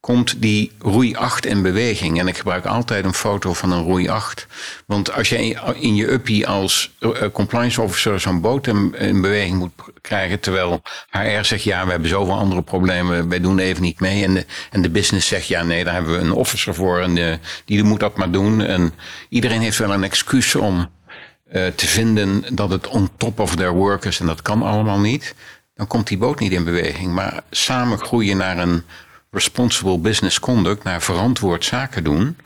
komt die roei 8 in beweging. En ik gebruik altijd een foto van een roei 8. Want als je in je uppie als eh, compliance officer zo'n boot in, beweging moet krijgen, terwijl HR zegt ja, we hebben zoveel andere problemen, wij doen even niet mee. En de, en de business zegt ja, nee, daar hebben we een officer voor en de, die moet dat maar doen. En iedereen heeft wel een excuus om uh, te vinden dat het on top of their work is en dat kan allemaal niet. Dan komt die boot niet in beweging. Maar samen groeien naar een responsible business conduct, naar verantwoord zaken doen,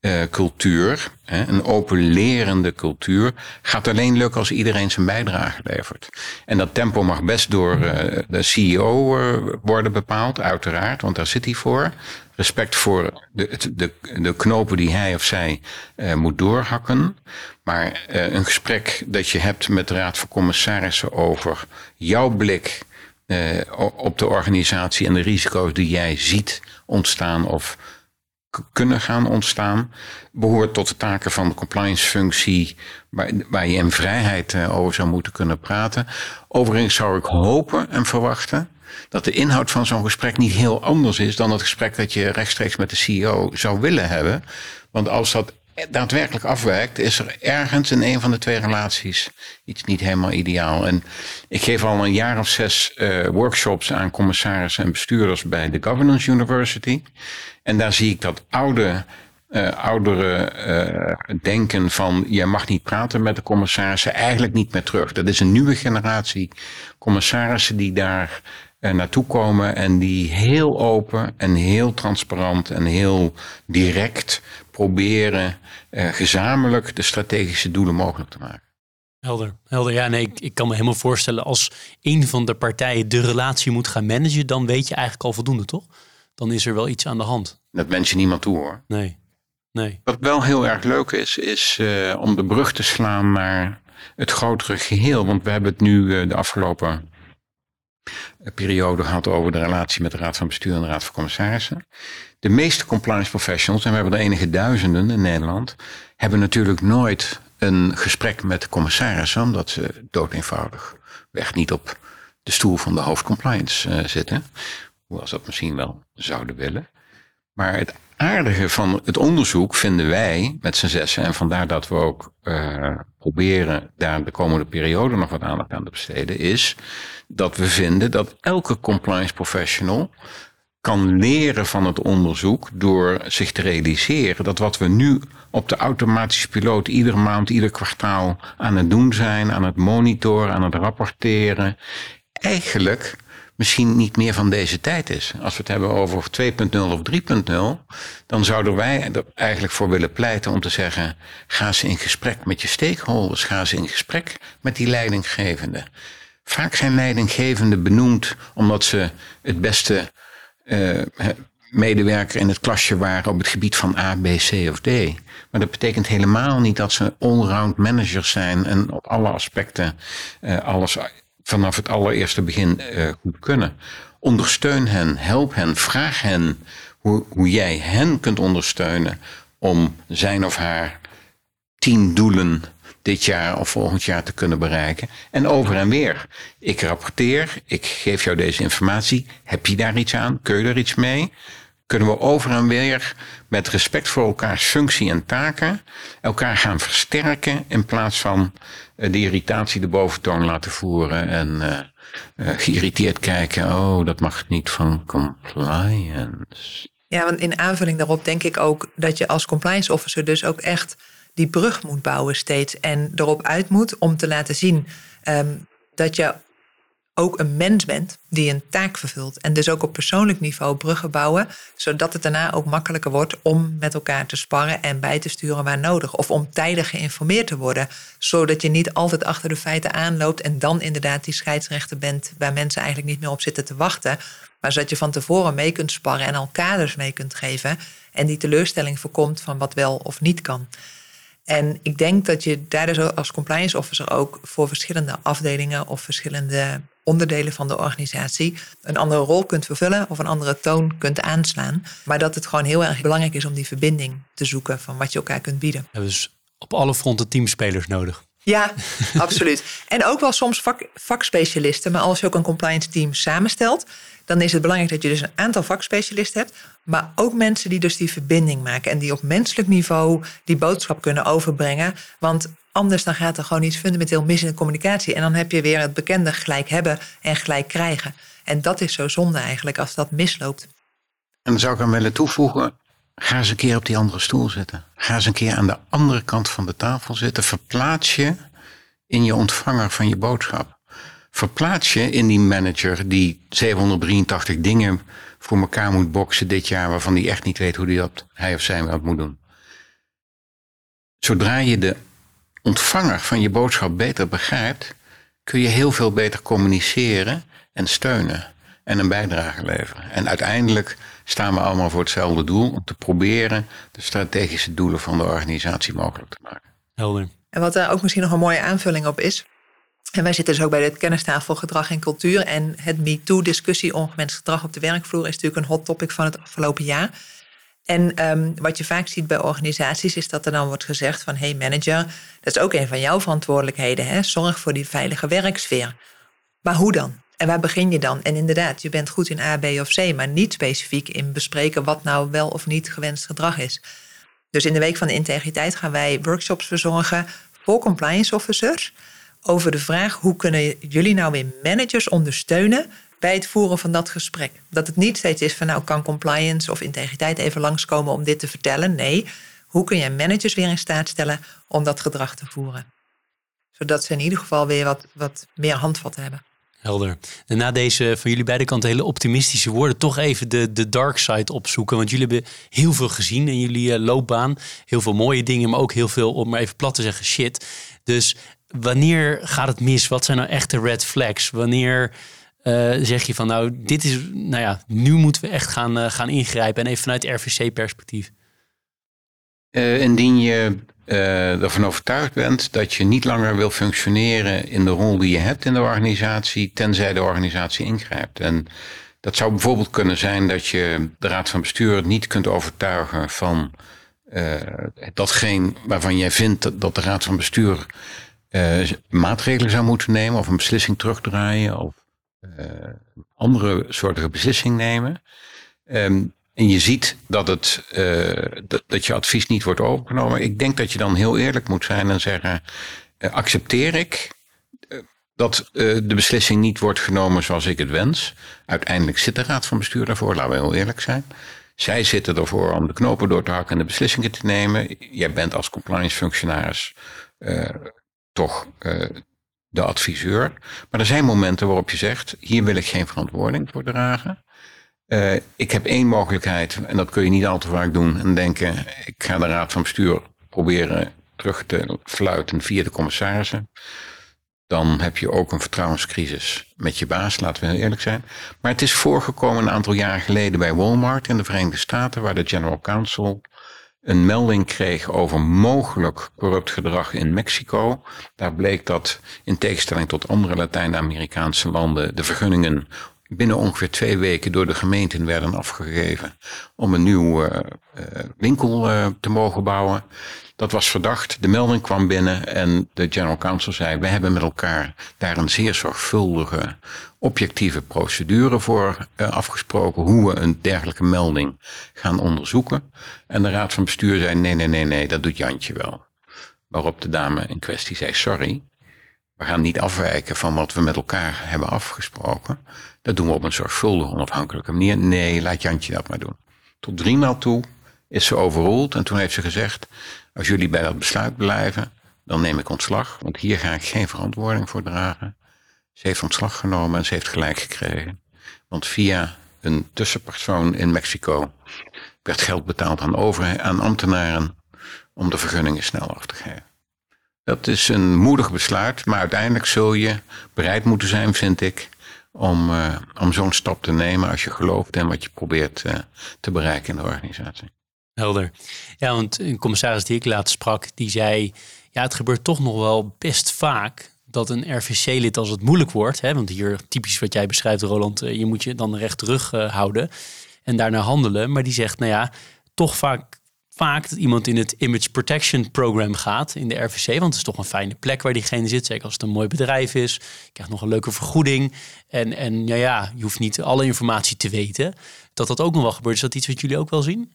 uh, cultuur, hè, een open lerende cultuur, gaat alleen lukken als iedereen zijn bijdrage levert. En dat tempo mag best door uh, de CEO uh, worden bepaald, uiteraard, want daar zit hij voor. Respect voor de, de, de knopen die hij of zij moet doorhakken. Maar een gesprek dat je hebt met de Raad van Commissarissen over jouw blik uh, op de organisatie en de risico's die jij ziet ontstaan of kunnen gaan ontstaan, behoort tot de taken van de compliance functie, waar, waar je in vrijheid uh, over zou moeten kunnen praten. Overigens zou ik hopen en verwachten dat de inhoud van zo'n gesprek niet heel anders is dan het gesprek dat je rechtstreeks met de CEO zou willen hebben. Want als dat daadwerkelijk afwijkt, is er ergens in een van de twee relaties iets niet helemaal ideaal. En ik geef al een jaar of zes uh, workshops aan commissarissen en bestuurders bij de Governance University. En daar zie ik dat oude, uh, oudere uh, denken van je mag niet praten met de commissarissen eigenlijk niet meer terug. Dat is een nieuwe generatie commissarissen die daar naartoe komen en die heel open en heel transparant en heel direct proberen uh, gezamenlijk de strategische doelen mogelijk te maken. Helder, helder. Ja, nee, ik, ik, kan me helemaal voorstellen als een van de partijen de relatie moet gaan managen, dan weet je eigenlijk al voldoende, toch? Dan is er wel iets aan de hand. Dat wens je niemand toe hoor. Nee, nee. Wat wel heel erg leuk is, is uh, om de brug te slaan naar het grotere geheel. Want we hebben het nu uh, de afgelopen periode gehad over de relatie met de Raad van Bestuur en de Raad van Commissarissen. De meeste compliance professionals, en we hebben er enige duizenden in Nederland, hebben natuurlijk nooit een gesprek met de commissarissen, omdat ze dood eenvoudig weg niet op de stoel van de hoofdcompliance uh, zitten. Hoewel ze dat misschien wel zouden willen. Maar het aardige van het onderzoek vinden wij met z'n zessen, en vandaar dat we ook uh, proberen daar de komende periode nog wat aandacht aan te besteden, is dat we vinden dat elke compliance professional kan leren van het onderzoek door zich te realiseren dat wat we nu op de automatische piloot iedere maand, ieder kwartaal aan het doen zijn, aan het monitoren, aan het rapporteren, eigenlijk misschien niet meer van deze tijd is. Als we het hebben over 2.0 of 3.0, dan zouden wij er eigenlijk voor willen pleiten om te zeggen: ga eens in gesprek met je stakeholders, ga eens in gesprek met die leidinggevenden. Vaak zijn leidinggevenden benoemd omdat ze het beste medewerker in het klasje waren op het gebied van A, B, C of D. Maar dat betekent helemaal niet dat ze allround managers zijn en op alle aspecten uh, alles vanaf het allereerste begin uh, goed kunnen. Ondersteun hen, help hen, vraag hen hoe, hoe jij hen kunt ondersteunen om zijn of haar tien doelen dit jaar of volgend jaar te kunnen bereiken. En over en weer. Ik rapporteer, ik geef jou deze informatie. Heb je daar iets aan? Kun je er iets mee? Kunnen we over en weer met respect voor elkaars functie en taken elkaar gaan versterken in plaats van uh, de irritatie de boventoon laten voeren en uh, geïrriteerd kijken. Oh, dat mag niet van compliance. Ja, want in aanvulling daarop denk ik ook dat je als compliance officer dus ook echt die brug moet bouwen steeds. En erop uit moet om te laten zien um, dat je ook een mens bent die een taak vervult. En dus ook op persoonlijk niveau bruggen bouwen, zodat het daarna ook makkelijker wordt om met elkaar te sparren en bij te sturen waar nodig. Of om tijdig geïnformeerd te worden, zodat je niet altijd achter de feiten aanloopt en dan inderdaad die scheidsrechter bent waar mensen eigenlijk niet meer op zitten te wachten. Maar zodat je van tevoren mee kunt sparren en al kaders mee kunt geven en die teleurstelling voorkomt van wat wel of niet kan. En ik denk dat je daar dus als compliance officer ook voor verschillende afdelingen of verschillende onderdelen van de organisatie een andere rol kunt vervullen of een andere toon kunt aanslaan. Maar dat het gewoon heel erg belangrijk is om die verbinding te zoeken van wat je elkaar kunt bieden. We hebben dus op alle fronten teamspelers nodig. Ja, absoluut. En ook wel soms vak, vakspecialisten. Maar als je ook een compliance team samenstelt, dan is het belangrijk dat je dus een aantal vakspecialisten hebt, maar ook mensen die dus die verbinding maken en die op menselijk niveau die boodschap kunnen overbrengen. Want anders dan gaat er gewoon iets fundamenteel mis in de communicatie. En dan heb je weer het bekende gelijk hebben en gelijk krijgen. En dat is zo zonde eigenlijk als dat misloopt. En dan zou ik aan willen toevoegen, ga eens een keer op die andere stoel zitten. Ga eens een keer aan de andere kant van de tafel zitten. Verplaats je in je ontvanger van je boodschap verplaats je in die manager die 783 dingen voor elkaar moet boksen dit jaar, waarvan hij echt niet weet hoe hij dat, hij of zij dat moet doen. Zodra je de ontvanger van je boodschap beter begrijpt, kun je heel veel beter communiceren en steunen en een bijdrage leveren. En uiteindelijk staan we allemaal voor hetzelfde doel, om te proberen de strategische doelen van de organisatie mogelijk te maken. Helder. En wat daar ook misschien nog een mooie aanvulling op is, en wij zitten dus ook bij de kennistafel gedrag en cultuur. En het MeToo-discussie ongewenst gedrag op de werkvloer is natuurlijk een hot topic van het afgelopen jaar. En um, wat je vaak ziet bij organisaties is dat er dan wordt gezegd van... hey manager, dat is ook een van jouw verantwoordelijkheden. Hè? Zorg voor die veilige werksfeer. Maar hoe dan? En waar begin je dan? En inderdaad, je bent goed in A, B of C... maar niet specifiek in bespreken wat nou wel of niet gewenst gedrag is. Dus in de Week van de Integriteit gaan wij workshops verzorgen... voor compliance officers over de vraag hoe kunnen jullie nou weer managers ondersteunen bij het voeren van dat gesprek. Dat het niet steeds is van nou kan compliance of integriteit even langskomen om dit te vertellen. Nee, hoe kun je managers weer in staat stellen om dat gedrag te voeren? Zodat ze in ieder geval weer wat, wat meer handvat hebben. Helder. En na deze van jullie beide kanten hele optimistische woorden, toch even de, de dark side opzoeken. Want jullie hebben heel veel gezien in jullie uh, loopbaan. Heel veel mooie dingen, maar ook heel veel, om maar even plat te zeggen, shit. Dus wanneer gaat het mis? Wat zijn nou echte red flags? Wanneer uh, zeg je van nou, dit is, nou ja, nu moeten we echt gaan, uh, gaan ingrijpen. En even vanuit RVC-perspectief. Uh, indien je ervan overtuigd bent dat je niet langer wil functioneren in de rol die je hebt in de organisatie, tenzij de organisatie ingrijpt. En dat zou bijvoorbeeld kunnen zijn dat je de raad van bestuur niet kunt overtuigen van datgene waarvan jij vindt dat de raad van bestuur uh, maatregelen zou moeten nemen of een beslissing terugdraaien of uh, andere soorten beslissing nemen. Um, en je ziet dat, het, dat, dat, je advies niet wordt overgenomen. Ik denk dat je dan heel eerlijk moet zijn en zeggen: accepteer ik dat de beslissing niet wordt genomen zoals ik het wens. Uiteindelijk zit de raad van bestuur daarvoor, laten we heel eerlijk zijn. Zij zitten ervoor om de knopen door te hakken en de beslissingen te nemen. Jij bent als compliance functionaris toch uh, de adviseur. Maar er zijn momenten waarop je zegt: hier wil ik geen verantwoording voor dragen. Uh, ik heb één mogelijkheid, en dat kun je niet al te vaak doen, en denken: ik ga de raad van bestuur proberen terug te fluiten via de commissarissen. Dan heb je ook een vertrouwenscrisis met je baas, laten we heel eerlijk zijn. Maar het is voorgekomen een aantal jaren geleden bij Walmart in de Verenigde Staten, waar de General Counsel een melding kreeg over mogelijk corrupt gedrag in Mexico. Daar bleek dat in tegenstelling tot andere Latijns-Amerikaanse landen de vergunningen binnen ongeveer twee weken door de gemeenten werden afgegeven om een nieuw uh, winkel uh, te mogen bouwen. Dat was verdacht. De melding kwam binnen en de general counsel zei: We hebben met elkaar daar een zeer zorgvuldige, objectieve procedure voor afgesproken. Hoe we een dergelijke melding gaan onderzoeken. En de raad van bestuur zei: Nee, nee, nee, nee, dat doet Jantje wel. Waarop de dame in kwestie zei: Sorry, we gaan niet afwijken van wat we met elkaar hebben afgesproken. Dat doen we op een zorgvuldige, onafhankelijke manier. Nee, laat Jantje dat maar doen. Tot driemaal toe is ze overroeld en toen heeft ze gezegd: Als jullie bij dat besluit blijven, dan neem ik ontslag, want hier ga ik geen verantwoording voor dragen. Ze heeft ontslag genomen en ze heeft gelijk gekregen. Want via een tussenpersoon in Mexico werd geld betaald aan, over, aan ambtenaren om de vergunningen sneller te geven. Dat is een moedig besluit, maar uiteindelijk zul je bereid moeten zijn, vind ik, om, uh, om zo'n stap te nemen als je gelooft in wat je probeert uh, te bereiken in de organisatie. Helder. Ja, want een commissaris die ik laatst sprak, die zei, ja, het gebeurt toch nog wel best vaak dat een RVC-lid als het moeilijk wordt, hè, want hier typisch wat jij beschrijft, Roland, je moet je dan recht terug houden en daarna handelen. Maar die zegt, nou ja, toch vaak vaak dat iemand in het Image Protection Program gaat in de RVC. Want het is toch een fijne plek waar diegene zit. Zeker als het een mooi bedrijf is. Je krijgt nog een leuke vergoeding. En, en ja, ja, je hoeft niet alle informatie te weten. Dat dat ook nog wel gebeurt. Is dat iets wat jullie ook wel zien?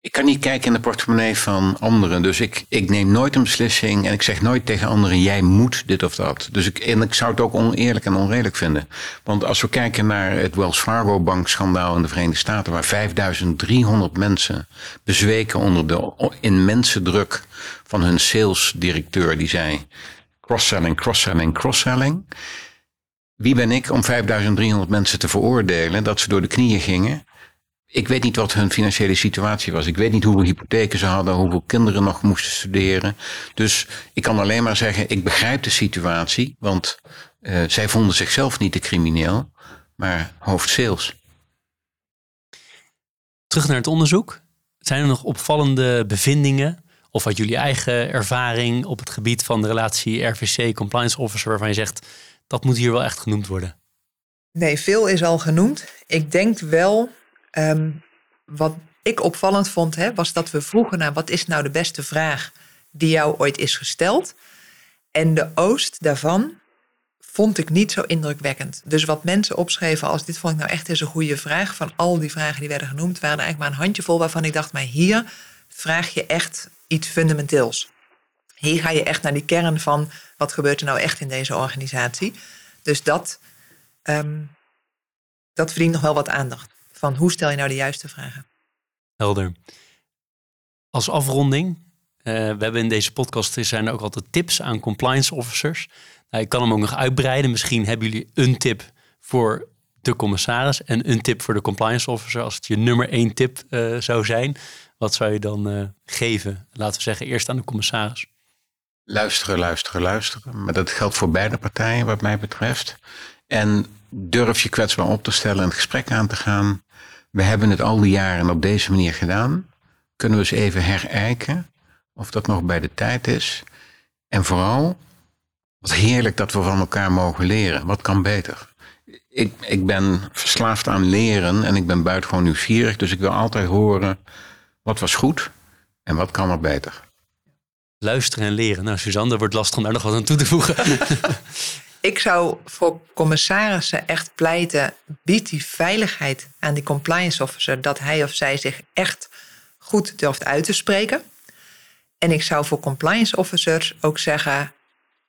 Ik kan niet kijken in de portemonnee van anderen. Dus ik, ik neem nooit een beslissing en ik zeg nooit tegen anderen: jij moet dit of dat. Dus ik, en ik zou het ook oneerlijk en onredelijk vinden. Want als we kijken naar het Wells Fargo bankschandaal in de Verenigde Staten, waar 5300 mensen bezweken onder de immense druk van hun salesdirecteur, die zei: cross-selling, cross-selling, cross-selling. Wie ben ik om 5300 mensen te veroordelen dat ze door de knieën gingen? Ik weet niet wat hun financiële situatie was. Ik weet niet hoeveel hypotheken ze hadden, hoeveel kinderen nog moesten studeren. Dus ik kan alleen maar zeggen, ik begrijp de situatie, want uh, zij vonden zichzelf niet de crimineel, maar hoofd sales. Terug naar het onderzoek. Zijn er nog opvallende bevindingen of uit jullie eigen ervaring op het gebied van de relatie RVC Compliance Officer waarvan je zegt dat moet hier wel echt genoemd worden? Nee, veel is al genoemd. Ik denk wel Um, wat ik opvallend vond, hè, was dat we vroegen naar wat is nou de beste vraag die jou ooit is gesteld. En de oost daarvan vond ik niet zo indrukwekkend. Dus wat mensen opschreven als dit vond ik nou echt eens een goede vraag. Van al die vragen die werden genoemd, waren eigenlijk maar een handjevol waarvan ik dacht, maar hier vraag je echt iets fundamenteels. Hier ga je echt naar die kern van wat gebeurt er nou echt in deze organisatie. Dus dat, um, dat verdient nog wel wat aandacht van hoe stel je nou de juiste vragen. Helder. Als afronding, uh, we hebben in deze podcast zijn er ook altijd tips aan compliance officers. Nou, ik kan hem ook nog uitbreiden. Misschien hebben jullie een tip voor de commissaris en een tip voor de compliance officer. Als het je nummer één tip uh, zou zijn, wat zou je dan uh, geven? Laten we zeggen eerst aan de commissaris. Luisteren, luisteren, luisteren. Maar dat geldt voor beide partijen wat mij betreft. En durf je kwetsbaar op te stellen en het gesprek aan te gaan we hebben het al die jaren op deze manier gedaan. Kunnen we eens even herijken of dat nog bij de tijd is? En vooral, wat heerlijk dat we van elkaar mogen leren. Wat kan beter? Ik, ik ben verslaafd aan leren en ik ben buitengewoon nieuwsgierig. Dus ik wil altijd horen, wat was goed en wat kan er beter? Luisteren en leren. Nou, Suzanne, er wordt lastig om daar nog wat aan toe te voegen. Ik zou voor commissarissen echt pleiten, biedt die veiligheid aan die compliance officer dat hij of zij zich echt goed durft uit te spreken. En ik zou voor compliance officers ook zeggen,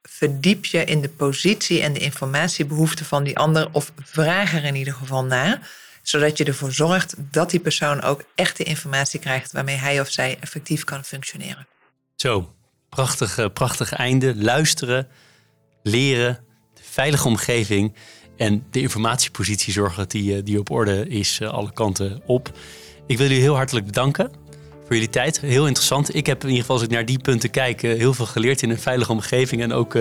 verdiep je in de positie en de informatiebehoeften van die ander of vraag er in ieder geval naar, zodat je ervoor zorgt dat die persoon ook echt de informatie krijgt waarmee hij of zij effectief kan functioneren. Zo, prachtig, prachtig einde. Luisteren, leren, veilige omgeving en de informatiepositie zorgen dat die, eh, die op orde is, eh, alle kanten op. Ik wil jullie heel hartelijk bedanken voor jullie tijd. Heel interessant. Ik heb in ieder geval, als ik naar die punten kijk, eh, heel veel geleerd in een veilige omgeving en ook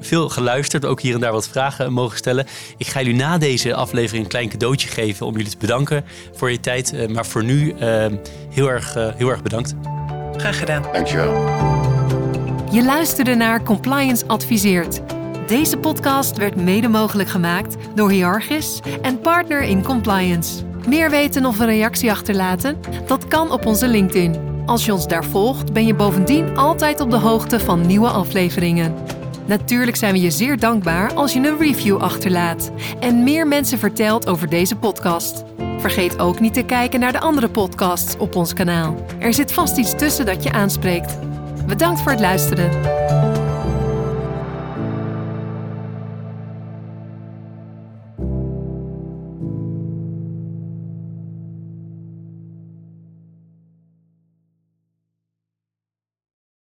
veel geluisterd. Ook hier en daar wat vragen mogen stellen. Ik ga jullie na deze aflevering een klein cadeautje geven om jullie te bedanken voor je tijd. Maar voor nu heel, erg, heel erg bedankt. Graag gedaan. Dankjewel. Je luisterde naar Compliance Adviseert deze podcast werd mede mogelijk gemaakt door Hiargis en Partner in Compliance. Meer weten of een reactie achterlaten? Dat kan op onze LinkedIn. Als je ons daar volgt, ben je bovendien altijd op de hoogte van nieuwe afleveringen. Natuurlijk zijn we je zeer dankbaar als je een review achterlaat en meer mensen vertelt over deze podcast. Vergeet ook niet te kijken naar de andere podcasts op ons kanaal. Er zit vast iets tussen dat je aanspreekt. Bedankt voor het luisteren.